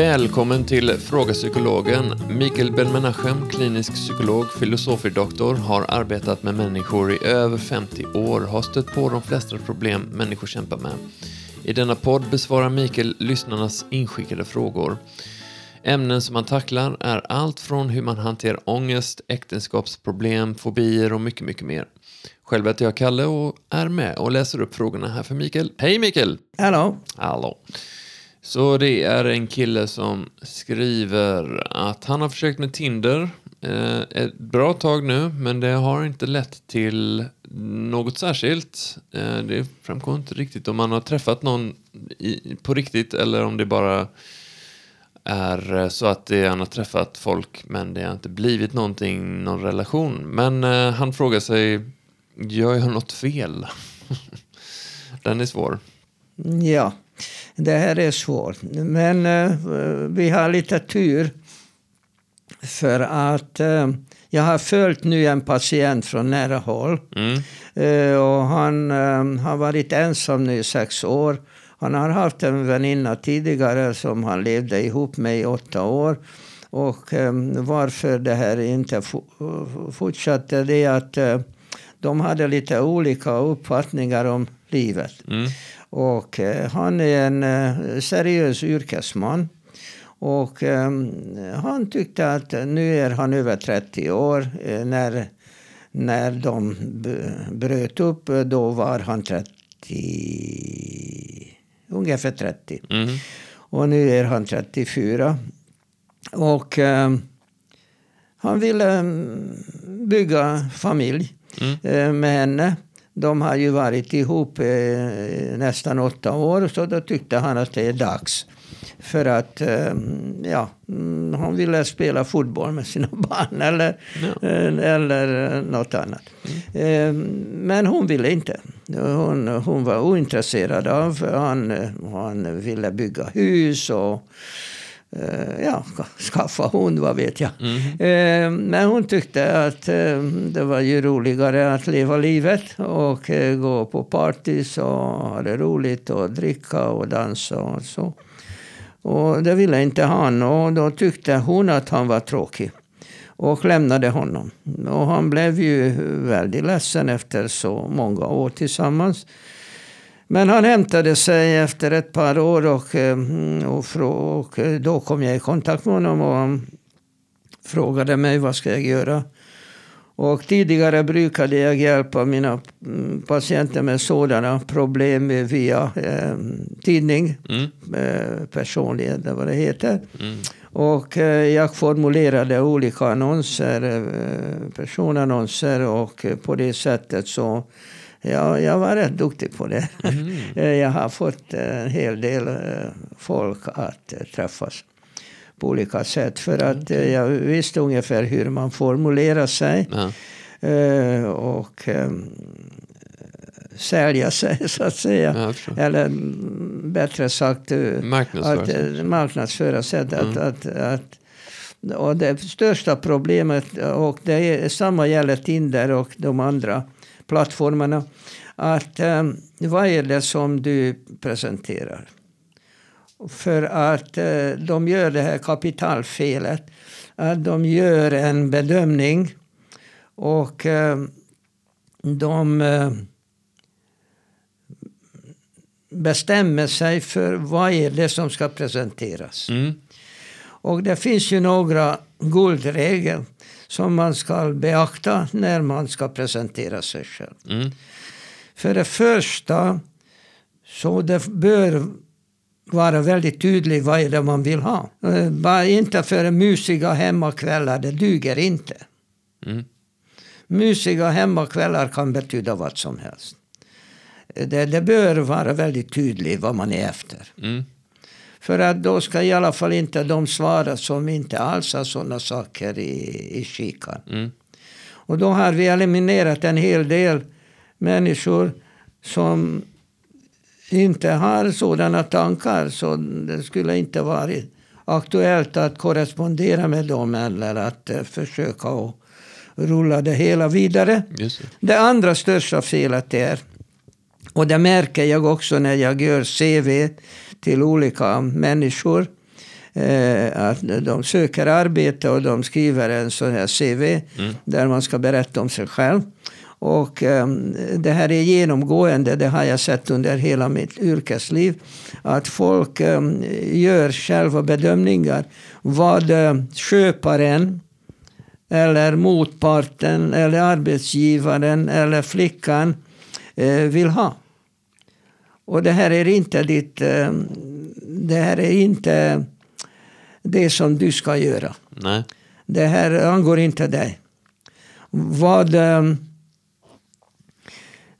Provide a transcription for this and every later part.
Välkommen till Fråga Psykologen. Mikael Ben-Menachem, klinisk psykolog, filosofidoktor, har arbetat med människor i över 50 år, har stött på de flesta problem människor kämpar med. I denna podd besvarar Mikael lyssnarnas inskickade frågor. Ämnen som han tacklar är allt från hur man hanterar ångest, äktenskapsproblem, fobier och mycket, mycket mer. Själv heter jag Kalle och är med och läser upp frågorna här för Mikael. Hej Mikael! Hallå! Hallå! Så det är en kille som skriver att han har försökt med Tinder eh, ett bra tag nu, men det har inte lett till något särskilt. Eh, det framgår inte riktigt om han har träffat någon i, på riktigt eller om det bara är eh, så att det, han har träffat folk men det har inte blivit någonting, någon relation. Men eh, han frågar sig, gör jag något fel? Den är svår. Ja, det här är svårt. Men uh, vi har lite tur. För att uh, jag har följt nu en patient från nära håll. Mm. Uh, och han har varit ensam nu i sex år. Han har haft en väninna tidigare som han levde ihop med i åtta år. Och varför det här inte fortsatte det är att de hade lite olika uppfattningar om livet. Mm. Och eh, han är en eh, seriös yrkesman. Och eh, han tyckte att nu är han över 30 år. Eh, när, när de bröt upp då var han 30, ungefär 30. Mm. Och nu är han 34. Och eh, han ville mm, bygga familj Mm. med henne. De har ju varit ihop eh, nästan åtta år så då tyckte han att det är dags. För att eh, ja, mm, han ville spela fotboll med sina barn eller, Ja. eh, eller något annat. Eh, men hon ville inte. Hon, hon var ointresserad av, han, han ville bygga hus och eh, ja, skaffa hund, vad vet jag. Mm. Eh, Men hon tyckte att eh, det var ju roligare att leva livet och eh, gå på partys och ha det roligt och dricka och dansa och så. Och det ville inte han och då tyckte hon att han var tråkig och lämnade honom. Och han blev ju väldigt ledsen efter så många år tillsammans. Men han hämtade sig efter ett par år och, eh, och, och eh, då kom jag i kontakt med honom och han frågade mig vad ska jag göra. Och tidigare brukade jag hjälpa mina mm, patienter med sådana problem via eh, tidning, Mm. eh, personligen, vad det heter. Mm. Och eh, jag formulerade olika annonser, eh, personannonser och eh, på det sättet så ja, jag var rätt duktig på det. Mm. Eh, jag har fått en hel del eh, folk att eh, träffas på olika sätt. För att eh, jag visste ungefär hur man formulerar sig. Ja. eh, Och eh, sälja sig så att säga. Ja. Eller mm, bättre sagt eh, Marknadsföra att sig. eh, marknadsföra sig. Att, Mm. att, att, och det största problemet, och det är, samma gäller Tinder och de andra plattformarna, att eh, vad är det som du presenterar? För att eh, de gör det här kapitalfelet. Att de gör en bedömning och eh, de eh, bestämmer sig för vad är det som ska presenteras. Mm. Och det finns ju några guldregler som man ska beakta när man ska presentera sig själv. Mm. För det första, så det bör vara väldigt tydligt vad är det man vill ha. Eh, Bara inte för mysiga hemmakvällar, det duger inte. Mm. Mysiga hemmakvällar kan betyda vad som helst. Det, det bör vara väldigt tydligt vad man är efter. Mm. För att då ska i alla fall inte de svara som inte alls har sådana saker i, i kikan. Mm. Och då har vi eliminerat en hel del människor som inte har sådana tankar. Så det skulle inte varit aktuellt att korrespondera med dem eller att eh, försöka rulla det hela vidare. Just det. Det andra största felet är, och det märker jag också när jag gör CV till olika människor, eh, att de söker arbete och de skriver en sån här CV Mm. där man ska berätta om sig själv. Och eh, det här är genomgående, det har jag sett under hela mitt yrkesliv. Att folk eh, gör själva bedömningar. Vad köparen eller motparten eller arbetsgivaren eller flickan vill ha. Och det här är inte ditt... Eh, det här är inte det som du ska göra. Nej. Det här angår inte dig. Vad eh,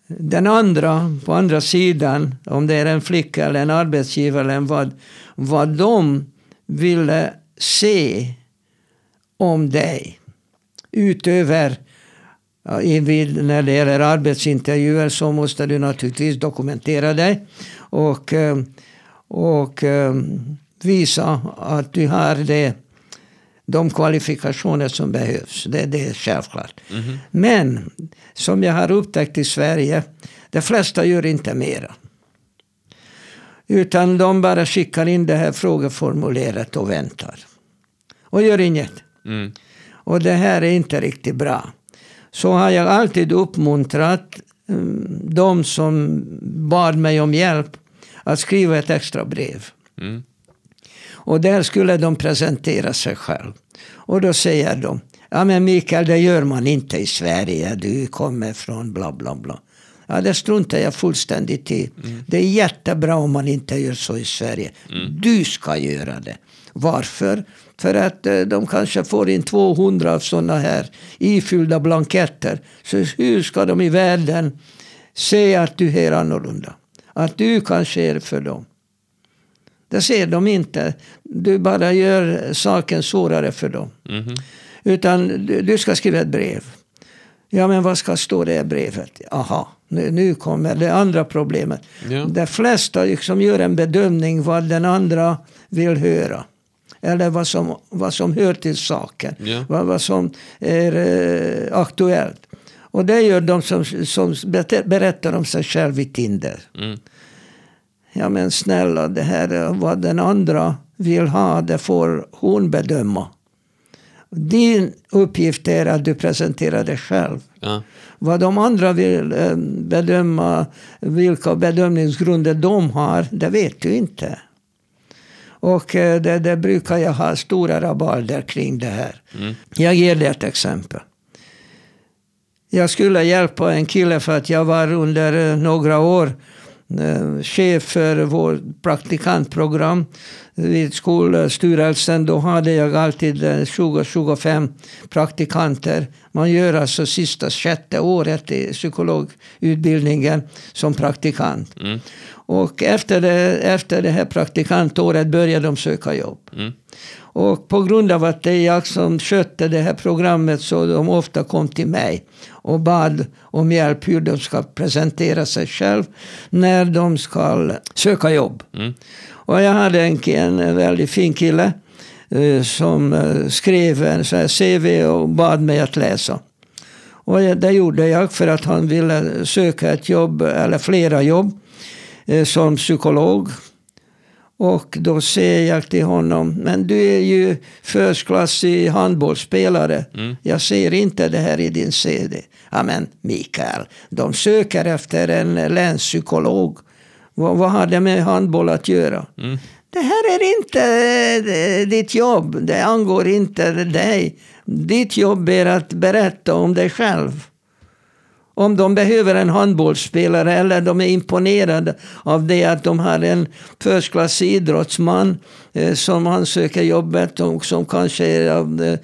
den andra, på andra sidan, om det är en flicka eller en arbetsgivare, eller vad, vad de ville se om dig. Utöver, vid- när det gäller arbetsintervjuer så måste du naturligtvis dokumentera dig. Och, eh, och eh, visa att du har det de kvalifikationer som behövs. Det, det är självklart. Men som jag har upptäckt i Sverige, de flesta gör inte mera. Utan de bara skickar in det här frågeformuläret och väntar. Och gör inget. Mm. Och det här är inte riktigt bra. Så har jag alltid uppmuntrat um, de som bad mig om hjälp att skriva ett extra brev. Mm. Och där skulle de presentera sig själv. Och då säger de, ja men Mikael det gör man inte i Sverige, du kommer från bla bla bla. Ja det struntar jag fullständigt i. Det är jättebra om man inte gör så i Sverige. Du ska göra det. Varför? För att eh, de kanske får in 200 av sådana här ifyllda blanketter. Så hur ska de i världen se att du är annorlunda? Att du kanske är för dem. Det ser de inte. Du bara gör saken svårare för dem. Mhm. Utan du, du ska skriva ett brev. Ja, men vad ska stå det i brevet? Aha, nu, nu kommer det andra problemet. Ja. De flesta liksom gör en bedömning vad den andra vill höra. Eller vad som, vad som hör till saken. Ja. Vad, vad som är eh, aktuellt. Och det gör de som, som berättar om sig själv i Tinder. Mm. Ja men snälla, det här är vad den andra vill ha, det får hon bedöma. Din uppgift är att du presenterar dig själv. Ja. Vad de andra vill eh, bedöma, vilka bedömningsgrunder de har, det vet du inte. Och eh, det, det brukar jag ha stora rabalder kring det här. Mm. Jag ger dig ett exempel. Jag skulle hjälpa en kille för att jag var under eh, några år eh, chef för vårt praktikantprogram vid skolstyrelsen. Då hade jag alltid eh, 20-25 praktikanter. Man gör alltså sista sjätte året i psykologutbildningen som praktikant. Mm. Och efter det, efter det här praktikantåret började de söka jobb. Mm. Och på grund av att det är jag som skötte det här programmet så de ofta kom till mig och bad om hjälp hur de ska presentera sig själv när de ska söka jobb. Mm. Och jag hade en, en väldigt fin kille eh, som eh, skrev en sån här CV och bad mig att läsa. Och det gjorde jag för att han ville söka ett jobb, eller flera jobb, som psykolog. Och då säger jag till honom, men du är ju förstklassig handbollsspelare. Mm. Jag ser inte det här i din CD. Ja men Mikael, de söker efter en länspsykolog. Vad, vad har det med handboll att göra? Mm. Det här är inte eh, ditt jobb. Det angår inte dig. Ditt jobb är att berätta om dig själv. Om de behöver en handbollsspelare eller de är imponerade av det att de har en förstklassig idrottsman eh, som ansöker jobbet och som kanske är av eh,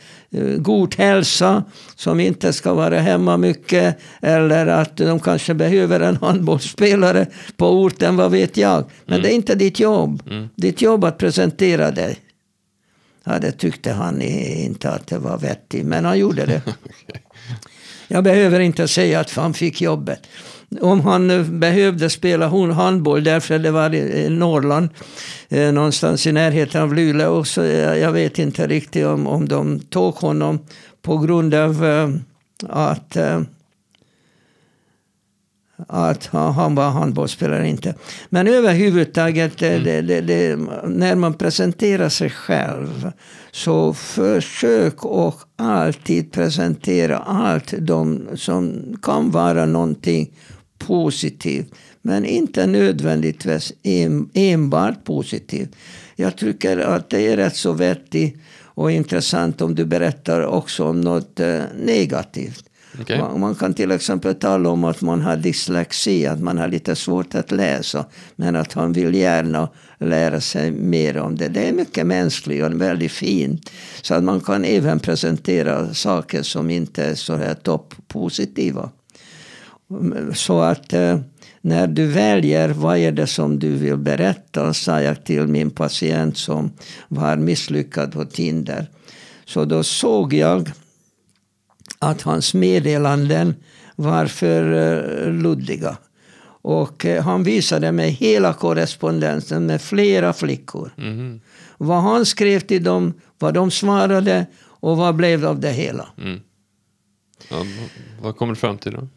god hälsa, som inte ska vara hemma mycket eller att de kanske behöver en handbollsspelare på orten, vad vet jag. Men det är inte ditt jobb. Ditt jobb att presentera dig. Ja, det tyckte han inte att det var vettigt, men han gjorde det. Jag behöver inte säga att han fick jobbet. Om han eh, behövde spela handboll därför det var i Norrland, eh, någonstans i närheten av Luleå, så eh, jag, vet inte riktigt om, om de tog honom på grund av att, att han var handbollsspelare inte. Men överhuvudtaget, mm. det, det, det, när man presenterar sig själv så försök och alltid presentera allt de som kan vara någonting positivt. Men inte nödvändigtvis enbart positivt. Jag tycker att det är rätt så vettigt och intressant om du berättar också om något eh, negativt. Okay. Man kan till exempel tala om att man har dyslexi, att man har lite svårt att läsa. Men att han vill gärna lära sig mer om det. Det är mycket mänskligt och väldigt fint. Så att man kan även presentera saker som inte är så här toppositiva. Så att eh, när du väljer vad är det som du vill berätta, sa jag till min patient som var misslyckad på Tinder. Så då såg jag att hans meddelanden var för uh, luddiga. Och uh, han visade mig hela korrespondensen med flera flickor. Mm. Vad han skrev till dem, vad de svarade och vad blev av det hela. Mm. Ja, vad kommer du fram till då?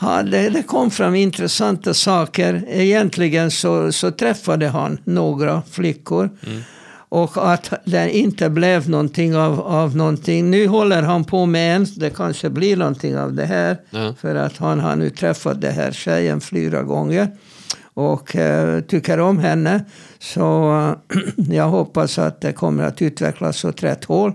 Ja, det, det, kom fram intressanta saker. Egentligen så, så träffade han några flickor. Mm. Och att det inte blev någonting av, av någonting. Nu håller han på med en, det kanske blir någonting av det här. Ja. För att han har nu träffat den här tjejen flera gånger. Och uh, tycker om henne. Så jag hoppas att det kommer att utvecklas åt rätt håll.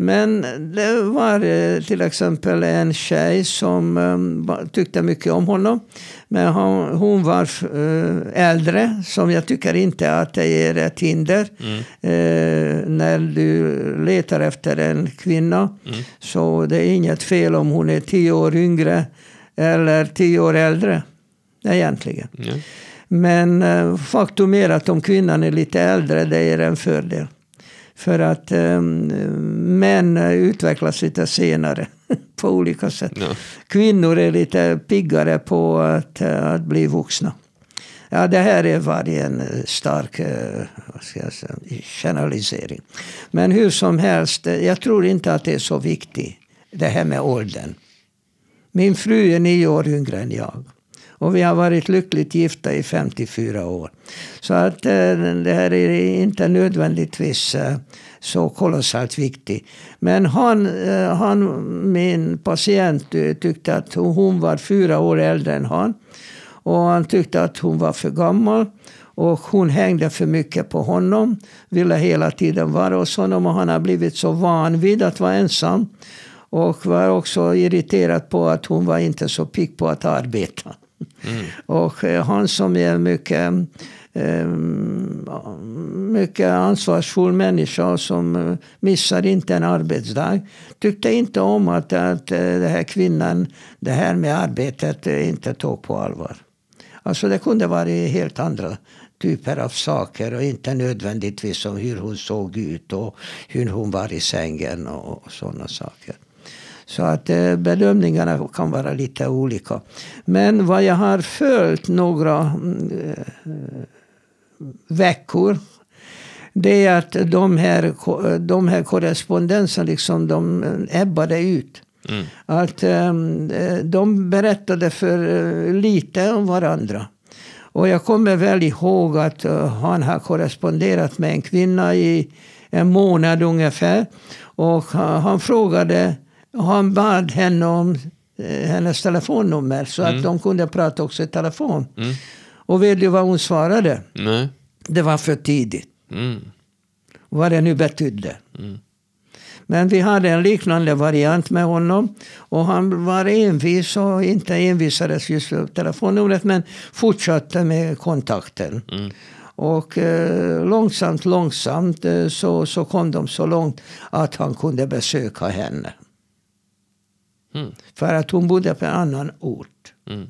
Men det var eh, till exempel en tjej som um, tyckte mycket om honom. Men hon, var uh, äldre, som jag tycker inte att det är ett hinder. Mm. Uh, när du letar efter en kvinna. Mm. Så det är inget fel om hon är tio år yngre eller tio år äldre. Egentligen. Mm. Men faktum är att om kvinnan är lite äldre, det är en fördel. För att um, män utvecklas lite senare på olika sätt. Ja. Kvinnor är lite piggare på att, att bli vuxna. Ja, det här var en stark vad ska säga, generalisering. Men hur som helst, jag tror inte att det är så viktigt, det här med åldern. Min fru är nio år yngre än jag. Och vi har varit lyckligt gifta i 54 år. Så att eh, det här är inte nödvändigtvis eh, så kolossalt viktigt. Men han, eh, han, min patient tyckte att hon var fyra år äldre än han. Och han tyckte att hon var för gammal. Och hon hängde för mycket på honom. Ville hela tiden vara hos honom. Och han har blivit så van vid att vara ensam. Och var också irriterad på att hon var inte så pigg på att arbeta. Mm. Och eh, han som är mycket, eh, mycket ansvarsfull människa som eh, missar inte en arbetsdag. Tyckte inte om att, att den här kvinnan, det här med arbetet, inte tog på allvar. Alltså det kunde vara helt andra typer av saker och inte nödvändigtvis om hur hon såg ut och hur hon var i sängen och sådana saker. Så att eh, bedömningarna kan vara lite olika. Men vad jag har följt några eh, veckor det är att de här, de här korrespondenserna liksom, de ebbade ut. Mm. Att de berättade för lite om varandra. Och jag kommer väl ihåg att han har korresponderat med en kvinna i en månad ungefär. Och han frågade han bad henne om eh, hennes telefonnummer så mm. att de kunde prata också i telefon. Mm. Och vet du vad hon svarade? Nej. Det var för tidigt. Mm. Vad det nu betydde. Mm. Men vi hade en liknande variant med honom. Och han var envis och inte envisades just för telefonnumret men fortsatte med kontakten. Mm. Och eh, långsamt, långsamt eh, så, så kom de så långt att han kunde besöka henne. Mm. För att hon bodde på en annan ort. Mm.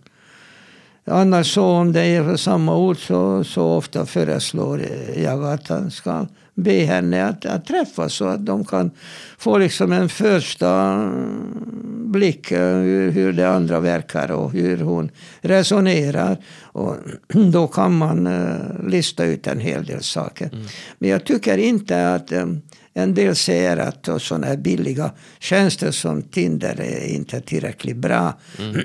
Annars så om det är på samma ort så, så ofta föreslår jag att han ska be henne att, att träffas så att de kan få liksom en första blick hur, hur det andra verkar och hur hon resonerar. Och då kan man uh, lista ut en hel del saker. Mm. Men jag tycker inte att um, en del säger att sådana här billiga tjänster som Tinder är inte tillräckligt bra. Mm.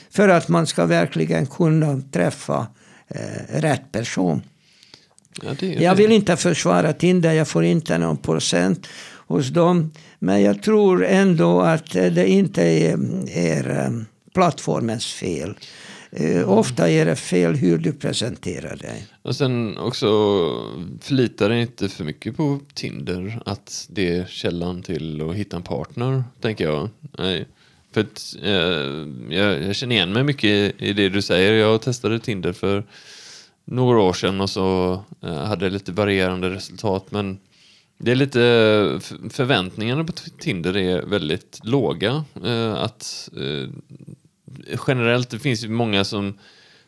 för att man ska verkligen kunna träffa eh, rätt person. Ja, det jag vill inte försvara Tinder, jag får inte någon procent hos dem. Men jag tror ändå att det inte är, är eh, plattformens fel. Mm. Ofta är det fel hur du presenterar dig. Och sen också förlita dig inte för mycket på Tinder. Att det är källan till att hitta en partner, tänker jag. Nej. För att, eh, jag, jag, känner igen mig mycket i det du säger. Jag testade Tinder för några år sedan och så eh, hade jag lite varierande resultat. Men det är lite förväntningarna på Tinder är väldigt låga. Eh, att eh, generellt, det finns ju många som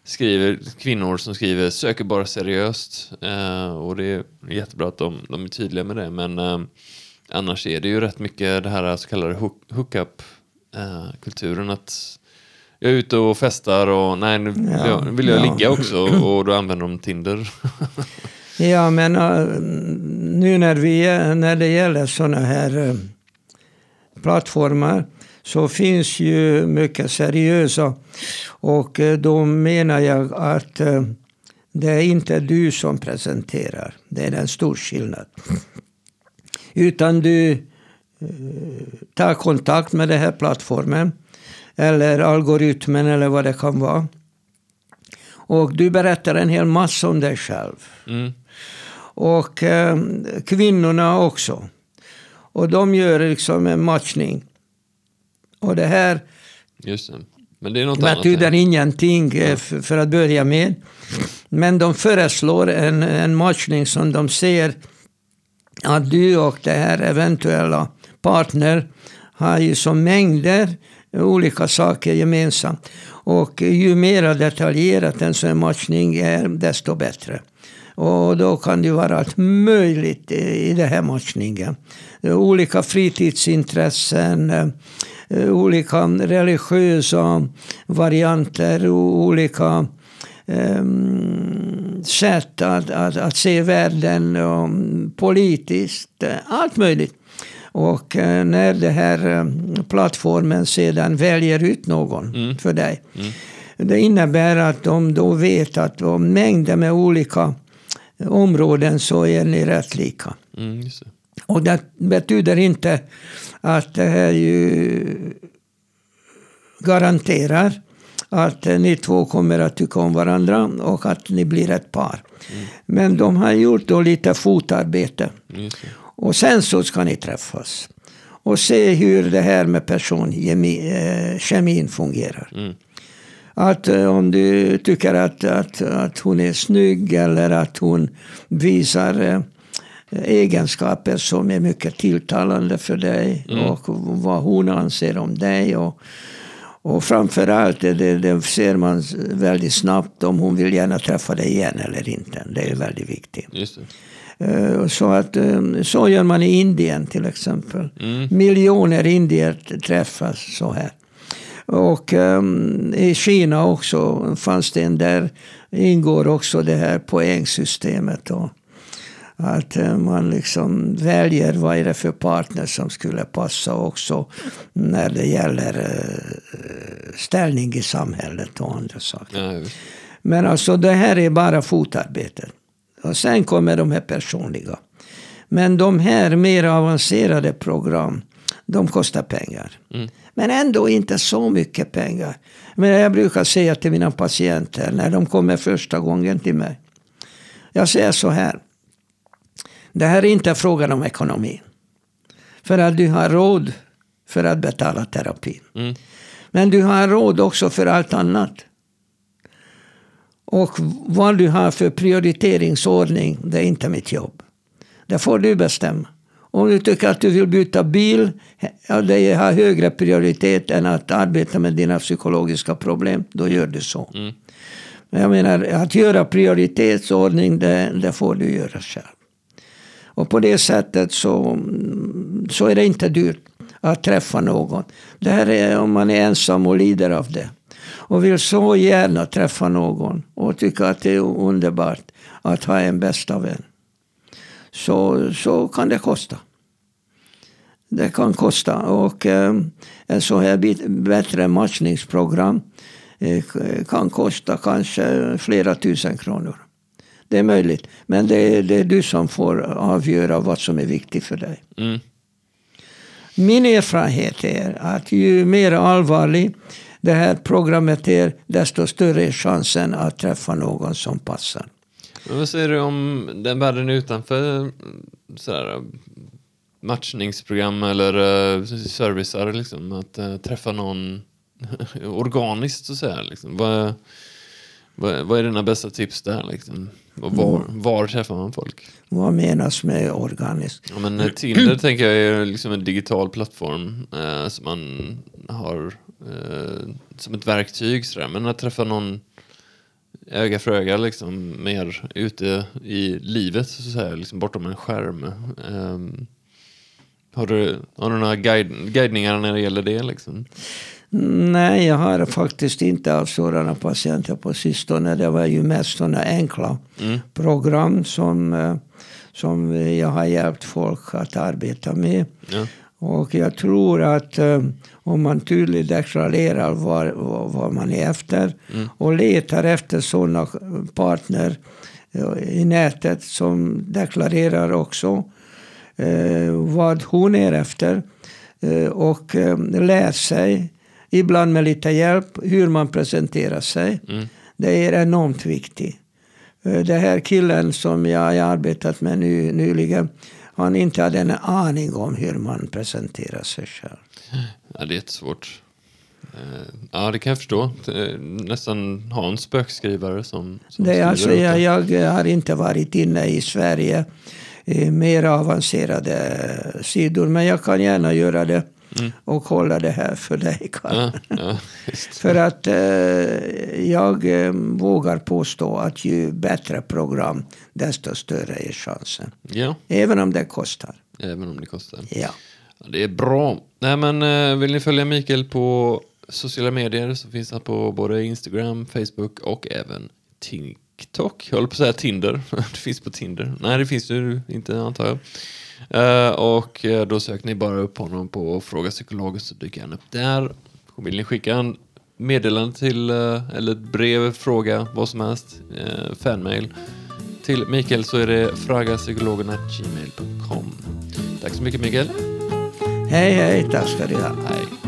skriver, kvinnor som skriver söker bara seriöst. Eh, och det är jättebra att de, de är tydliga med det. Men eh, annars är det ju rätt mycket det här så kallade hook, hookup-kulturen. att jag är ute och festar och nej, nu vill jag, vill jag ja. ligga också och då använder de Tinder. ja, men uh, nu när, vi, när det gäller sådana här plattformar så finns ju mycket seriösa. Och uh, då menar jag att det är inte du som presenterar. Det är en stor skillnad. Utan du tar kontakt med den här plattformen eller algoritmen eller vad det kan vara. Och du berättar en hel massa om dig själv. Mm. Och eh, kvinnorna också. Och de gör liksom en matchning. Och det här Just det. Men det är något betyder annat, ingenting eh, ja. för, att börja med. Men de föreslår en, en matchning som de ser att du och det här eventuella partner har ju som mängder olika saker gemensamt. Och ju mer detaljerat en sån matchning är, desto bättre. Och då kan det vara allt möjligt i den här matchningen. Olika fritidsintressen, eh, olika religiösa varianter, olika um, sätt att, att, att, se världen, um, politiskt, allt möjligt. Och eh, när den här eh, plattformen sedan väljer ut någon mm. för dig. Mm. Det innebär att de då vet att om mängder med olika områden så är ni rätt lika. Mm. Och det betyder inte att det här ju garanterar att ni två kommer att tycka om varandra och att ni blir ett par. Mm. Men de har gjort då lite fotarbete. Och sen så ska ni träffas. Och se hur det här med personkemin fungerar. Mm. Att eh, om du tycker att, att, att hon är snygg eller att hon visar eh, egenskaper som är mycket tilltalande för dig mm. och vad hon anser om dig. Och, och framförallt det, det ser man väldigt snabbt om hon vill gärna träffa dig igen eller inte. Det är väldigt viktigt. Eh, så, att, eh, så gör man i Indien till exempel. Mm. Miljoner indier träffas så här. Och um, i Kina också fanns det en där ingår också det här poängsystemet. Då. Att uh, man liksom väljer vad är det för partner som skulle passa också när det gäller uh, ställning i samhället och andra saker. Ja, Men alltså det här är bara fotarbetet. Och sen kommer de här personliga. Men de här mer avancerade program, de kostar pengar. Mm. Men ändå inte så mycket pengar. Men jag brukar säga till mina patienter när de kommer första gången till mig. Jag säger så här. Det här är inte frågan om ekonomi. För att du har råd för att betala terapin. Mm. Men du har råd också för allt annat. Och vad du har för prioriteringsordning, det är inte mitt jobb. Det får du bestämma. Om du tycker att du vill byta bil, ja, det har högre prioritet än att arbeta med dina psykologiska problem, då gör du så. Mm. Men jag menar, att göra prioritetsordning, det, det får du göra själv. Och på det sättet så, så är det inte dyrt att träffa någon. Det här är om man är ensam och lider av det och vill så gärna träffa någon och tycker att det är underbart att ha en bästa vän. Så, så kan det kosta. Det kan kosta. Och eh, en så här bit- bättre matchningsprogram eh, kan kosta kanske flera tusen kronor. Det är möjligt. Men det är, det är du som får avgöra vad som är viktigt för dig. Mm. Min erfarenhet är att ju mer allvarlig det här programmet är, desto större är chansen att träffa någon som passar. Men vad säger du om den världen utanför sådär, matchningsprogram eller uh, servicer? Liksom, att eh, träffa någon organiskt så att säga. Liksom. Vad, vad, vad är dina bästa tips där? Liksom? Och var, var träffar man folk? Vad menas med organiskt? Ja, men eh, Tinder tänker jag är liksom en digital plattform eh, som man har eh, som ett verktyg. Sådär. Men att träffa någon öga för öga, liksom, mer ute i livet, så att säga, liksom bortom en skärm. Ehm, har, du, har du några guide, guidningar när det gäller det? Liksom? Nej, jag har faktiskt inte haft sådana patienter på sistone. Det var ju mest sådana enkla Mm. program som, eh, som jag har hjälpt folk att arbeta med. Ja. Och jag tror att eh, om man tydligt deklarerar vad, vad, man är efter Mm. och letar efter sådana partner eh, i nätet som deklarerar också vad hon är efter och lär sig, ibland med lite hjälp, hur man presenterar sig. Mm. Det är enormt viktigt. Eh, Den här killen som jag har arbetat med nu, nyligen, han inte hade en aning om hur man presenterar sig själv. Ja, det är jättesvårt. Eh, Ja, det kan jag förstå. Nästan ha en spökskrivare som, som Det alltså, jag, jag har inte varit inne i Sverige i mer avancerade sidor, men jag kan gärna göra det Mm. och hålla det här för dig. Ja, ja. För att eh, jag eh, vågar påstå att ju bättre program, desto större är chansen. ja, Även om det kostar. även om det kostar. Ja. Det är bra. Nej, men, eh, vill ni följa Mikael på sociala medier så finns han på både Instagram, Facebook och även TikTok. Jag håller på att säga Tinder. det finns på Tinder. Nej, det finns ju inte antar jag. Eh, och eh, då söker ni bara upp honom på Fråga Psykologen så dyker han upp där. Vill ni skicka en meddelande till, eh, eller ett brev, fråga, vad som helst, fanmail till Mikael så är det fragapsykologen.gmail.com. Tack så mycket Mikael. Hej, hej, tack ska du ha. Hej.